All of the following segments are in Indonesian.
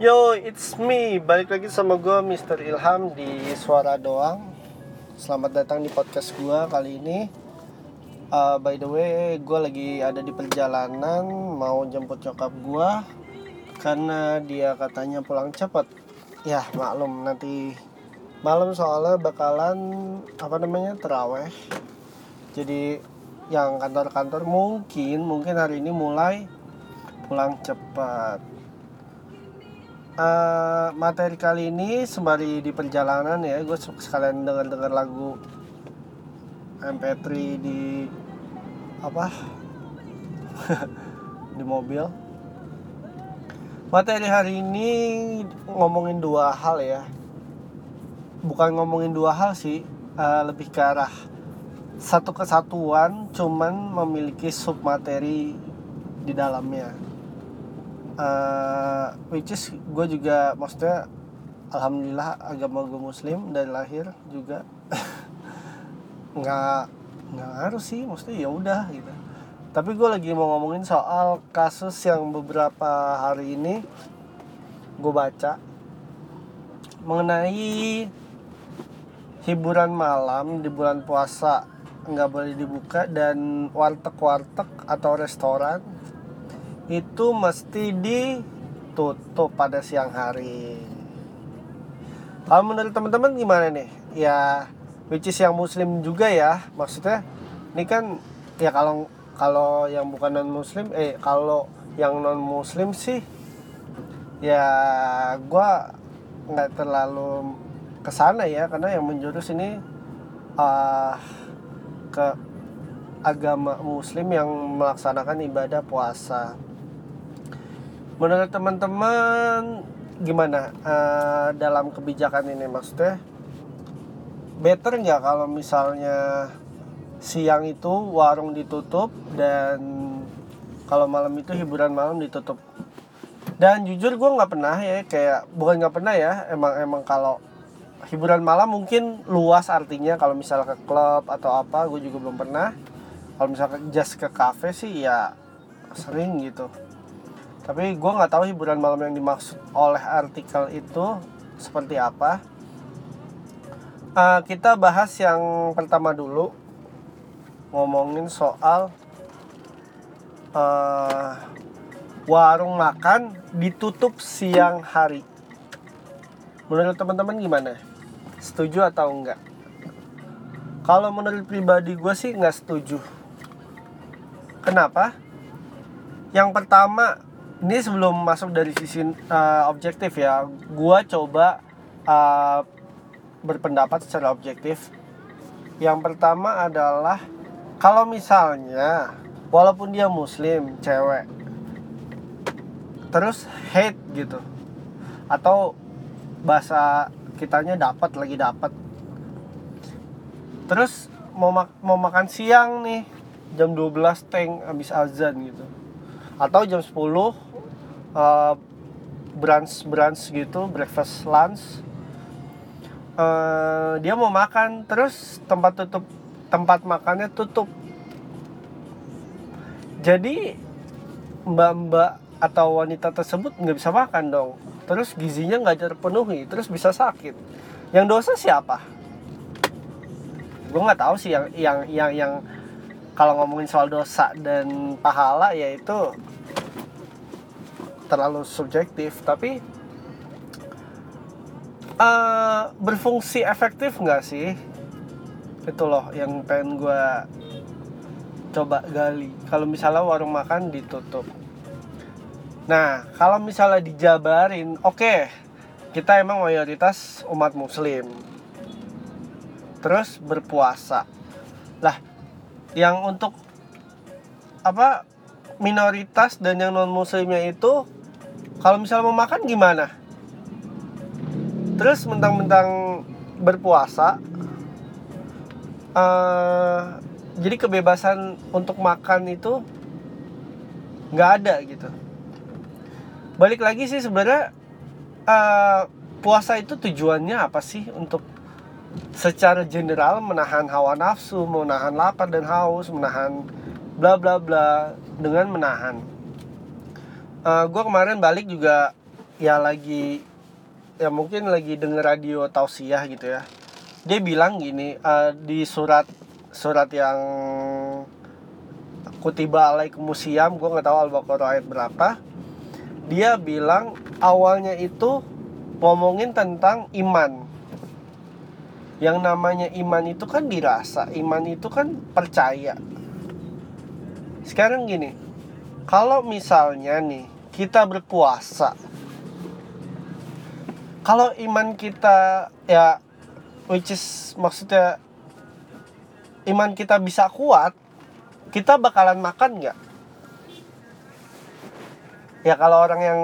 Yo, it's me. Balik lagi sama gue, Mr. Ilham di Suara Doang. Selamat datang di podcast gue kali ini. Uh, by the way, gue lagi ada di perjalanan mau jemput nyokap gue karena dia katanya pulang cepat. Ya, maklum nanti malam soalnya bakalan apa namanya teraweh. Jadi yang kantor-kantor mungkin mungkin hari ini mulai pulang cepat uh, materi kali ini sembari di perjalanan ya gue sekalian denger dengar lagu MP3 di apa? Di mobil. Materi hari ini ngomongin dua hal ya. Bukan ngomongin dua hal sih uh, lebih ke arah satu kesatuan cuman memiliki submateri di dalamnya uh, which is gue juga maksudnya alhamdulillah agama gue muslim dari lahir juga nggak nggak harus sih maksudnya ya udah gitu. Tapi gue lagi mau ngomongin soal kasus yang beberapa hari ini gue baca mengenai hiburan malam di bulan puasa. Nggak boleh dibuka dan warteg-warteg atau restoran itu mesti ditutup pada siang hari. Kalau menurut teman-teman gimana nih? Ya, which is yang muslim juga ya. Maksudnya ini kan ya kalau kalau yang bukan non muslim eh kalau yang non muslim sih ya gue nggak terlalu ke sana ya karena yang menjurus ini uh, ke agama muslim yang melaksanakan ibadah puasa menurut teman-teman gimana uh, dalam kebijakan ini maksudnya? Better nggak kalau misalnya siang itu warung ditutup dan kalau malam itu hiburan malam ditutup? Dan jujur gue nggak pernah ya kayak bukan nggak pernah ya emang emang kalau hiburan malam mungkin luas artinya. Kalau misalnya ke klub atau apa gue juga belum pernah. Kalau misalnya just ke cafe sih ya sering gitu tapi gue nggak tahu hiburan malam yang dimaksud oleh artikel itu seperti apa. Uh, kita bahas yang pertama dulu ngomongin soal uh, warung makan ditutup siang hari. Menurut teman-teman gimana? Setuju atau enggak? Kalau menurut pribadi gue sih nggak setuju. Kenapa? Yang pertama ini sebelum masuk dari sisi uh, objektif ya gua coba uh, berpendapat secara objektif. Yang pertama adalah kalau misalnya walaupun dia muslim cewek terus hate gitu atau bahasa kitanya dapat lagi dapat terus mau mak mau makan siang nih jam 12 teng habis azan gitu atau jam 10 uh, brunch brunch gitu breakfast lunch. Uh, dia mau makan terus tempat tutup tempat makannya tutup. Jadi mbak-mbak atau wanita tersebut nggak bisa makan dong. Terus gizinya nggak terpenuhi terus bisa sakit. Yang dosa siapa? Gue nggak tahu sih yang yang yang yang kalau ngomongin soal dosa dan pahala yaitu terlalu subjektif. Tapi uh, berfungsi efektif nggak sih? Itu loh yang pengen gue coba gali. Kalau misalnya warung makan ditutup. Nah kalau misalnya dijabarin oke okay, kita emang mayoritas umat muslim. Terus berpuasa. Lah yang untuk apa minoritas dan yang non muslimnya itu kalau misalnya mau makan gimana? Terus mentang-mentang berpuasa uh, jadi kebebasan untuk makan itu nggak ada gitu. Balik lagi sih sebenarnya uh, puasa itu tujuannya apa sih untuk secara general menahan hawa nafsu menahan lapar dan haus menahan bla bla bla dengan menahan. Uh, eh, gue kemarin balik juga ya lagi ya mungkin lagi denger radio tausiah gitu ya. Dia bilang gini uh, di surat surat yang kutiba alaikum musiam gue nggak tahu al-baqarah ayat berapa dia bilang awalnya itu ngomongin tentang iman yang namanya iman itu kan dirasa iman itu kan percaya. Sekarang gini kalau misalnya nih kita berpuasa kalau iman kita ya which is maksudnya iman kita bisa kuat kita bakalan makan nggak? Ya kalau orang yang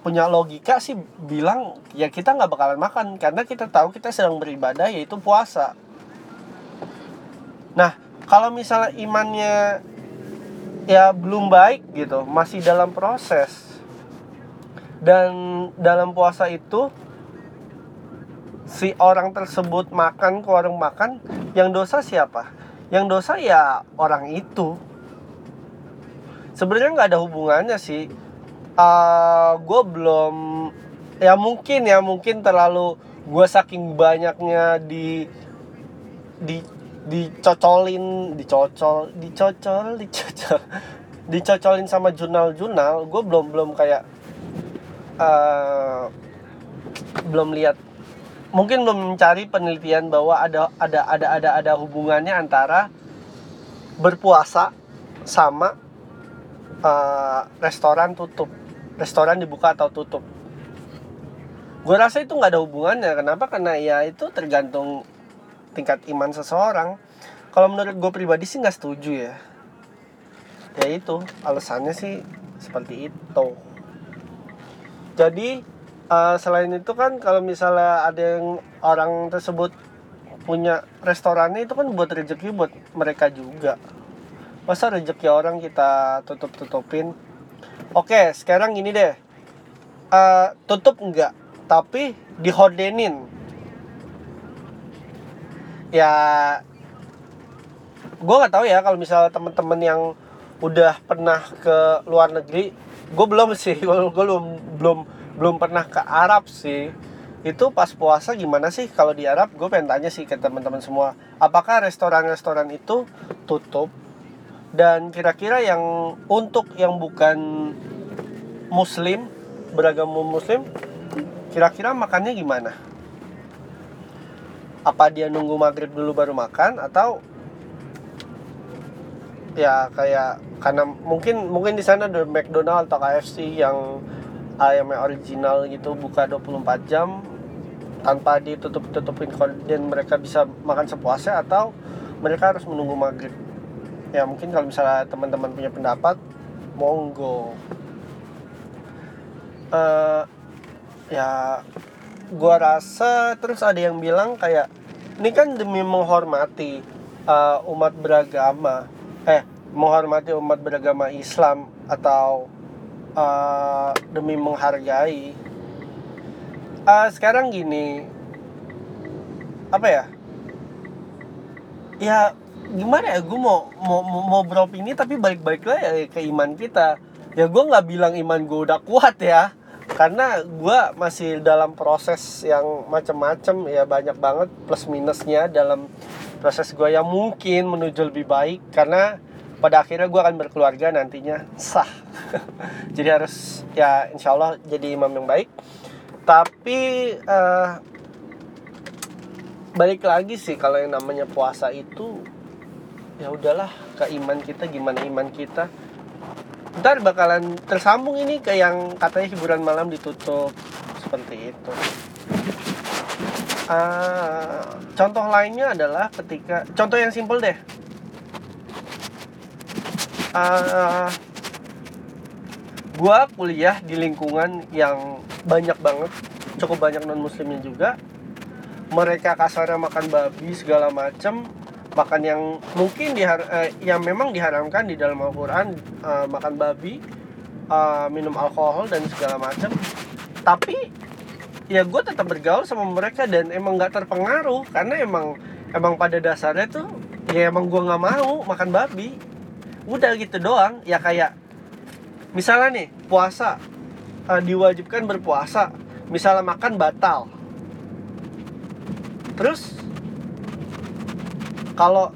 punya logika sih bilang ya kita nggak bakalan makan karena kita tahu kita sedang beribadah yaitu puasa. Nah kalau misalnya imannya ya belum baik gitu masih dalam proses. Dan dalam puasa itu si orang tersebut makan ke warung makan yang dosa siapa? Yang dosa ya orang itu. Sebenarnya nggak ada hubungannya sih uh, gue belum ya mungkin ya mungkin terlalu gue saking banyaknya di di dicocolin dicocol dicocol dicocol dicocolin sama jurnal-jurnal gue belum belum kayak uh, belum lihat mungkin belum mencari penelitian bahwa ada ada ada ada ada hubungannya antara berpuasa sama uh, restoran tutup restoran dibuka atau tutup. Gue rasa itu nggak ada hubungannya. Kenapa? Karena ya itu tergantung tingkat iman seseorang. Kalau menurut gue pribadi sih nggak setuju ya. Ya itu alasannya sih seperti itu. Jadi uh, selain itu kan kalau misalnya ada yang orang tersebut punya restorannya itu kan buat rezeki buat mereka juga. Masa rezeki orang kita tutup tutupin oke sekarang ini deh. Uh, tutup enggak tapi dihodenin. Ya gue nggak tahu ya kalau misalnya teman-teman yang udah pernah ke luar negeri gue belum sih gue belum belum belum pernah ke Arab sih. Itu pas puasa gimana sih kalau di Arab? Gue pengen tanya sih ke teman-teman semua. Apakah restoran-restoran itu tutup dan kira-kira yang untuk yang bukan muslim beragama muslim kira-kira makannya gimana? Apa dia nunggu maghrib dulu baru makan atau ya kayak karena mungkin mungkin di sana ada McDonald atau KFC yang ayamnya original gitu buka 24 jam tanpa ditutup-tutupin dan mereka bisa makan sepuasnya atau mereka harus menunggu maghrib ya mungkin kalau misalnya teman-teman punya pendapat monggo. Uh, ya gua rasa terus ada yang bilang kayak ini kan demi menghormati uh, umat beragama eh menghormati umat beragama Islam atau uh, demi menghargai. Uh, sekarang gini apa ya? Ya gimana ya gue mau mau mau beropini tapi balik-balik lah ya ke iman kita. Ya gue nggak bilang iman gue udah kuat ya karena gue masih dalam proses yang macam-macam ya banyak banget plus minusnya dalam proses gue yang mungkin menuju lebih baik karena pada akhirnya gue akan berkeluarga nantinya. Sah. Jadi harus ya insya Allah jadi imam yang baik. Tapi uh, balik lagi sih kalau yang namanya puasa itu ya udahlah ke iman kita gimana iman kita? Ntar bakalan tersambung ini ke yang katanya hiburan malam ditutup. Seperti itu. Uh, contoh lainnya adalah ketika contoh yang simpel deh. Uh, gue kuliah di lingkungan yang banyak banget cukup banyak non muslimnya juga. Mereka kasarnya makan babi segala macem makan yang mungkin dihar eh, yang memang diharamkan di dalam Al-Quran uh, makan babi uh, minum alkohol dan segala macam. Tapi ya gue tetap bergaul sama mereka dan emang nggak terpengaruh karena emang emang pada dasarnya tuh ya emang gue nggak mau makan babi. Udah gitu doang ya kayak misalnya nih puasa. Uh, diwajibkan berpuasa. Misalnya makan batal. Terus kalau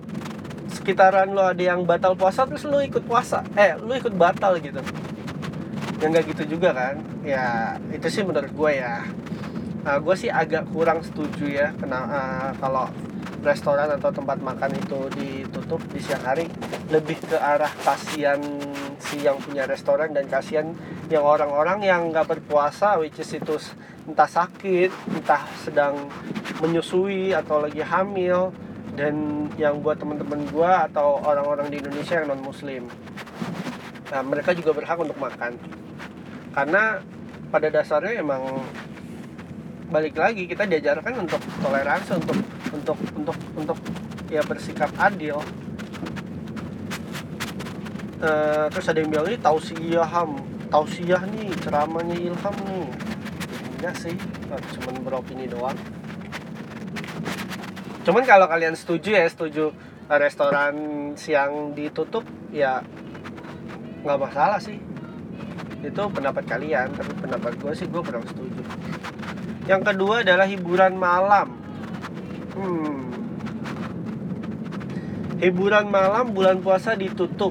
sekitaran lo ada yang batal puasa terus lo ikut puasa. Eh lo ikut batal gitu. Yang nggak gitu juga kan? Ya itu sih menurut gue ya. Uh, gue sih agak kurang setuju ya kena uh, kalau restoran atau tempat makan itu ditutup di siang hari. Lebih ke arah kasihan si yang punya restoran dan kasihan yang orang-orang yang nggak berpuasa which is itu entah sakit entah sedang menyusui atau lagi hamil dan yang buat teman-teman gue atau orang-orang di Indonesia yang non muslim nah mereka juga berhak untuk makan. Karena pada dasarnya emang balik lagi kita diajarkan untuk toleransi untuk untuk untuk untuk ya bersikap adil. Uh, terus ada yang bilang ini tausiah ham. Tausiah nih ceramahnya ilham nih. Enggak sih cuman beropini doang cuman kalau kalian setuju ya setuju restoran siang ditutup ya nggak masalah sih itu pendapat kalian tapi pendapat gue sih gue kurang setuju yang kedua adalah hiburan malam Hmm. Hiburan malam bulan puasa ditutup.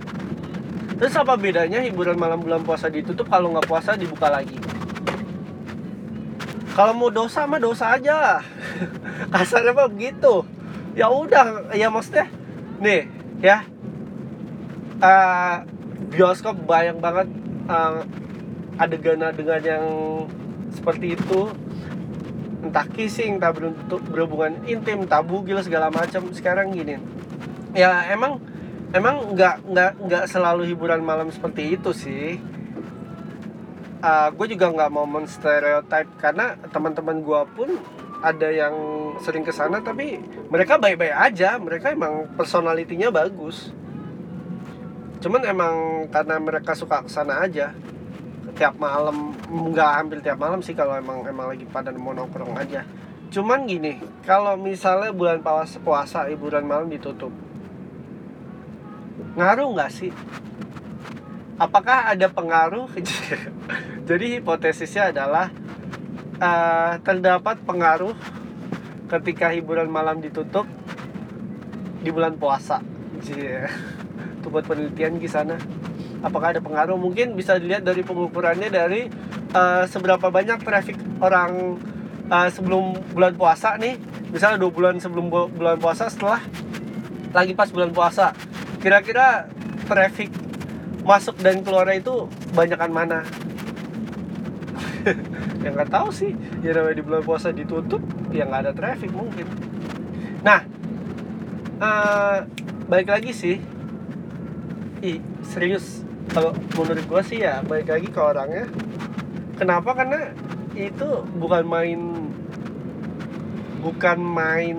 Terus apa bedanya hiburan malam bulan puasa ditutup kalau nggak puasa dibuka lagi? Kalau mau dosa mah dosa aja. Kasarnya apa begitu? Ya udah, ya maksudnya nih ya. Uh, bioskop banyak banget uh, adegan-adegan yang seperti itu entah kissing, entah berhubungan intim, entah bugil segala macam. Sekarang gini, ya emang emang nggak nggak nggak selalu hiburan malam seperti itu sih. Uh, gue juga nggak mau menstereotip karena teman-teman gue pun ada yang sering ke sana tapi mereka baik-baik aja. Mereka emang personalitinya bagus. Cuman emang karena mereka suka ke sana aja. Tiap malam nggak ambil tiap malam sih kalau emang emang lagi pada mau nongkrong aja. Cuman gini kalau misalnya bulan puasa puasa hiburan malam ditutup ngaruh nggak sih apakah ada pengaruh? Jadi hipotesisnya adalah uh, terdapat pengaruh ketika hiburan malam ditutup di bulan puasa. Yeah. itu buat penelitian di sana. Apakah ada pengaruh? Mungkin bisa dilihat dari pengukurannya dari uh, seberapa banyak traffic orang uh, sebelum bulan puasa nih. Misalnya dua bulan sebelum bu bulan puasa setelah lagi pas bulan puasa. Kira-kira traffic masuk dan keluar itu banyakan mana? Yang nggak tahu sih. Ya namanya di bulan puasa ditutup ya nggak ada traffic mungkin. Nah uh, balik lagi sih. Ih, serius. Kalau menurut gue sih ya baik lagi ke orangnya. Kenapa? Karena itu bukan main bukan main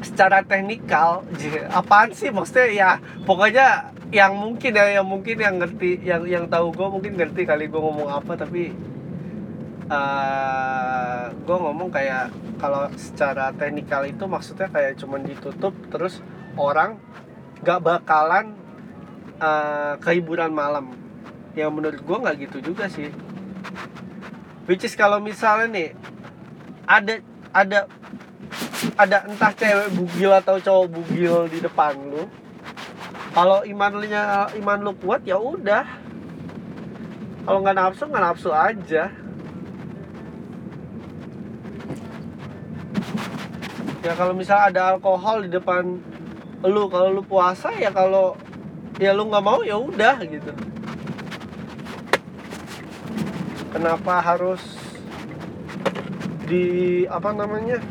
secara teknikal. Apaan sih? Maksudnya ya pokoknya yang mungkin ya yang mungkin yang ngerti yang yang tahu gue mungkin ngerti kali gue ngomong apa tapi uh, eh, gue ngomong kayak kalau secara teknikal itu maksudnya kayak cuman ditutup terus orang gak bakalan uh, kehiburan malam. Yang menurut gue nggak gitu juga sih. Which is kalau misalnya nih ada ada ada entah cewek bugil atau cowok bugil di depan lu kalau iman lu nya iman lu kuat ya udah. Kalau nggak nafsu nggak nafsu aja. Ya kalau misal ada alkohol di depan lu kalau lu puasa ya kalau ya lu nggak mau ya udah gitu. Kenapa harus di apa namanya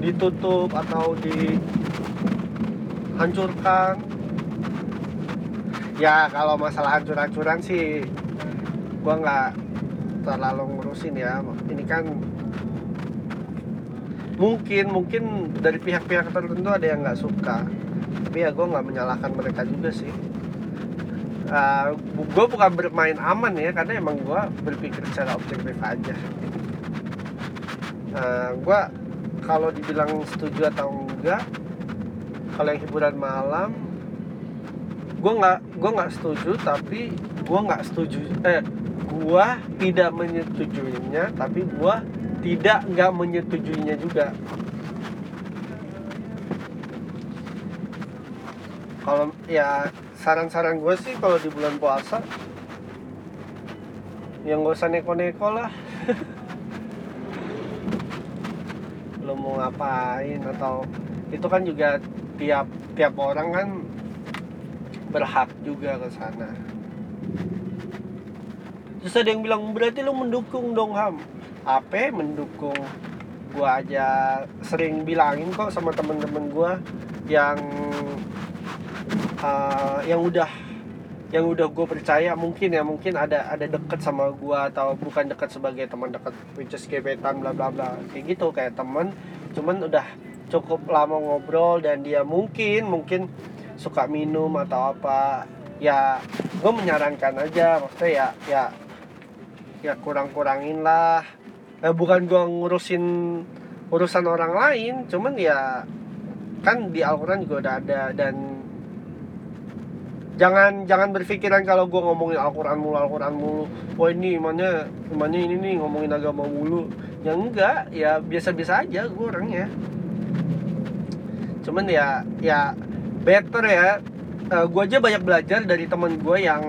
ditutup atau dihancurkan ya kalau masalah hancur-hancuran sih gua nggak terlalu ngurusin ya. Ini kan mungkin mungkin dari pihak-pihak tertentu ada yang nggak suka. Tapi ya gue nggak menyalahkan mereka juga sih. Uh, gue bukan bermain aman ya karena emang gue berpikir secara objektif aja. Uh, ah, gue kalau dibilang setuju atau enggak kalau yang hiburan malam gue nggak gue nggak setuju tapi gue nggak setuju. Eh gua tidak menyetujuinya tapi gua tidak nggak menyetujuinya juga. Kalau ya saran-saran gue sih kalau di bulan puasa yang gak usah neko-neko lah. Lo mau ngapain? Atau itu kan juga tiap tiap orang kan berhak juga ke sana. Terus ada yang bilang berarti lo mendukung dong ham. Apa mendukung? Gua aja sering bilangin kok sama temen-temen gua yang uh, yang udah yang udah gue percaya. Mungkin ya mungkin ada ada deket sama gue atau bukan deket sebagai teman deket which is gebetan bla bla bla. Kayak gitu kayak temen. Cuman udah cukup lama ngobrol dan dia mungkin mungkin suka minum atau apa ya gue menyarankan aja maksudnya ya ya ya kurang kurangin lah. Eh, bukan gue ngurusin urusan orang lain cuman ya kan di Al-Quran juga udah ada dan jangan jangan berpikiran kalau gue ngomongin Al-Quran mulu Al-Quran mulu. Wah ini imannya imannya ini nih ngomongin agama mulu. Ya enggak ya biasa-biasa aja gue orangnya. Cuman ya ya better ya. Uh, eh, gue aja banyak belajar dari teman gue yang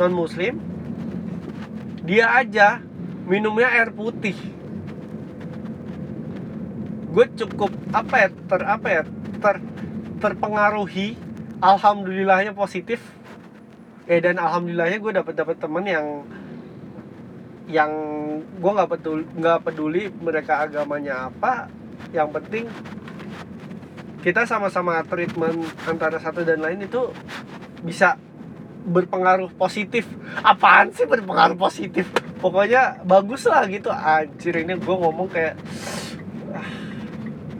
non muslim dia aja minumnya air putih. Gue cukup apa ya ter apa ya ter terpengaruhi alhamdulillahnya positif. Eh dan alhamdulillahnya gue dapat dapat temen yang yang gue nggak peduli nggak peduli mereka agamanya apa. Yang penting kita sama-sama treatment antara satu dan lain itu bisa berpengaruh positif. Apaan sih berpengaruh positif? Pokoknya bagus lah gitu. Anjir ini gue ngomong kayak ah,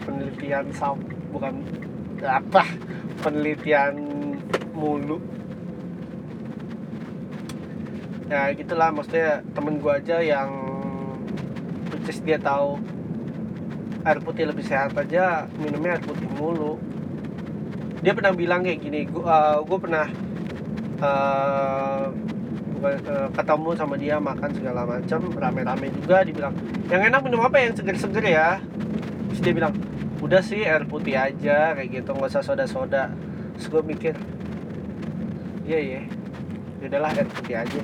penelitian sam bukan apa penelitian mulu. Ya gitulah. Maksudnya temen gue aja yang which dia tahu air putih lebih sehat aja minumnya air putih mulu. Dia pernah bilang kayak gini gue uh, gue pernah uh, ketemu sama dia makan segala macam rame-rame juga dibilang yang enak minum apa? Yang seger-seger ya. Terus dia bilang udah sih air putih aja kayak gitu nggak usah soda-soda. Terus gue mikir iya iya. Ya udahlah air putih aja.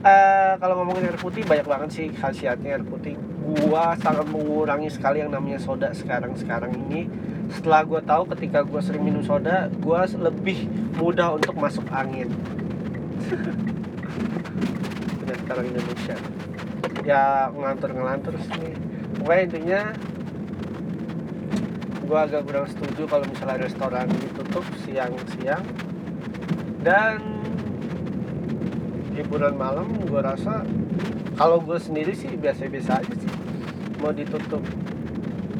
Uh, kalau ngomongin air putih banyak banget sih khasiatnya air putih gua sangat mengurangi sekali yang namanya soda sekarang sekarang ini. Setelah gue tahu ketika gue sering minum soda gue lebih mudah untuk masuk angin. Sekarang Indonesia. Ya ngelantur ngelantur sih. Pokoknya intinya gue agak kurang setuju kalau misalnya restoran ditutup siang-siang. Dan hiburan malam gue rasa kalau gue sendiri sih biasa-biasa aja sih mau ditutup.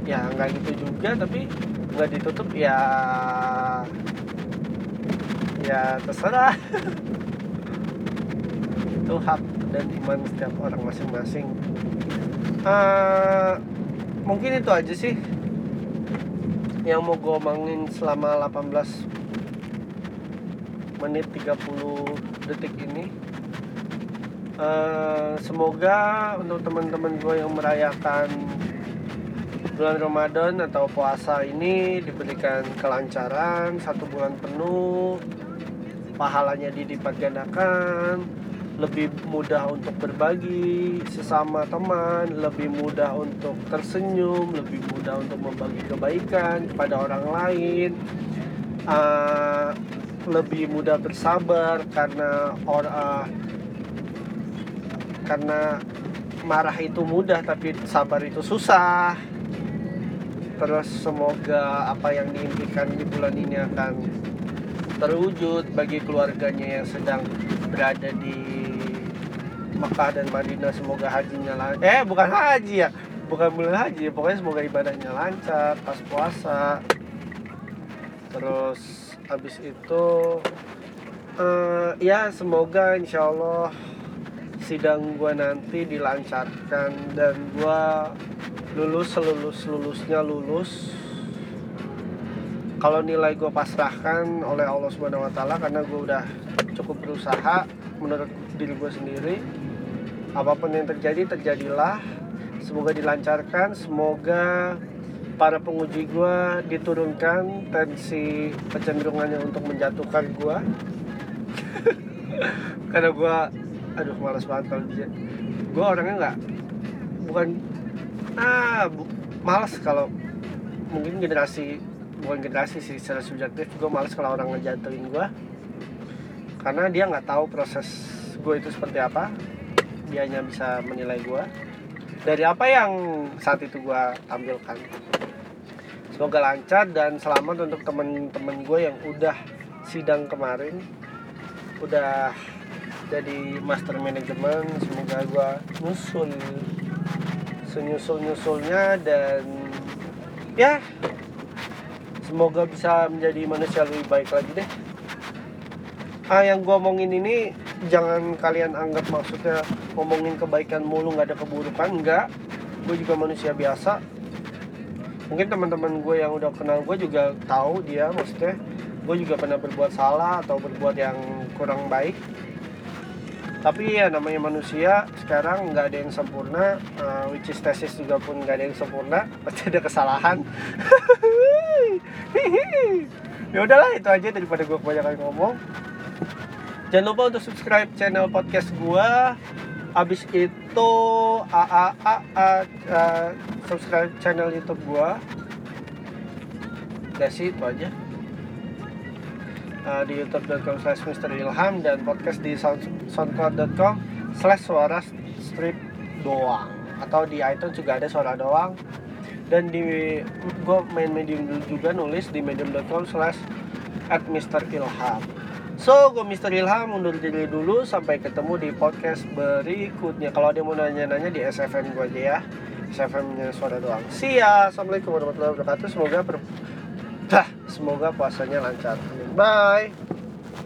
Ya nggak gitu juga tapi nggak ditutup ya ya terserah. Itu hak dan iman setiap orang masing-masing. Uh, mungkin itu aja sih yang mau gue omongin selama 18 menit 30 detik ini uh, semoga untuk teman-teman gue yang merayakan bulan Ramadan atau puasa ini diberikan kelancaran satu bulan penuh pahalanya dilipat gandakan lebih mudah untuk berbagi sesama teman, lebih mudah untuk tersenyum, lebih mudah untuk membagi kebaikan kepada orang lain, uh, lebih mudah bersabar karena or, uh, karena marah itu mudah tapi sabar itu susah. Terus semoga apa yang diimpikan di bulan ini akan terwujud bagi keluarganya yang sedang berada di Mekah dan Madinah. Semoga hajinya lancar eh bukan haji ya bukan bulan haji pokoknya semoga ibadahnya lancar pas puasa. Terus habis itu uh, ya semoga insya Allah sidang gue nanti dilancarkan dan gue lulus selulus lulusnya lulus. Kalau nilai gue pasrahkan oleh Allah Subhanahu Wa Taala karena gue udah cukup berusaha menurut diri gue sendiri apa pun yang terjadi terjadilah. Semoga dilancarkan semoga para penguji gue diturunkan tensi kecenderungannya untuk menjatuhkan gue karena gue aduh malas banget kalau dia gue orangnya nggak bukan ah bu, malas kalau mungkin generasi bukan generasi sih secara subjektif. Gue malas kalau orang ngejatuhin gue karena dia nggak tahu proses gue itu seperti apa. Dia hanya bisa menilai gue dari apa yang saat itu gue tampilkan. Semoga lancar dan selamat untuk temen-temen gue yang udah sidang kemarin. Udah jadi master manajemen semoga gue nyusul senyusul nyusulnya dan ya semoga bisa menjadi manusia lebih baik lagi deh. Ah yang gue omongin ini jangan kalian anggap maksudnya ngomongin kebaikan mulu nggak ada keburukan. Enggak gue juga manusia biasa. Mungkin teman-teman gue yang udah kenal gue juga tahu dia maksudnya gue juga pernah berbuat salah atau berbuat yang kurang baik tapi ya namanya manusia sekarang nggak ada yang sempurna uh, which is tesis juga pun nggak ada yang sempurna pasti ada kesalahan. Ya udahlah itu aja daripada gue kebanyakan ngomong. Jangan lupa untuk subscribe channel podcast gue abis itu a a a, a, a subscribe channel YouTube gue udah sih itu aja uh, di youtube.com slash Ilham dan podcast di sound, soundcloud.com slash suara strip doang. Atau di iTunes juga ada suara doang. Dan di gue main medium juga nulis di medium.com slash at Mr. Ilham. So, gue Mr. Ilham undur diri dulu Sampai ketemu di podcast berikutnya. Kalau ada mau nanya-nanya di SFM gue aja ya. SFM-nya suara doang. See ya. Assalamualaikum warahmatullahi wabarakatuh. Semoga ber... Dah, semoga puasanya lancar. Bye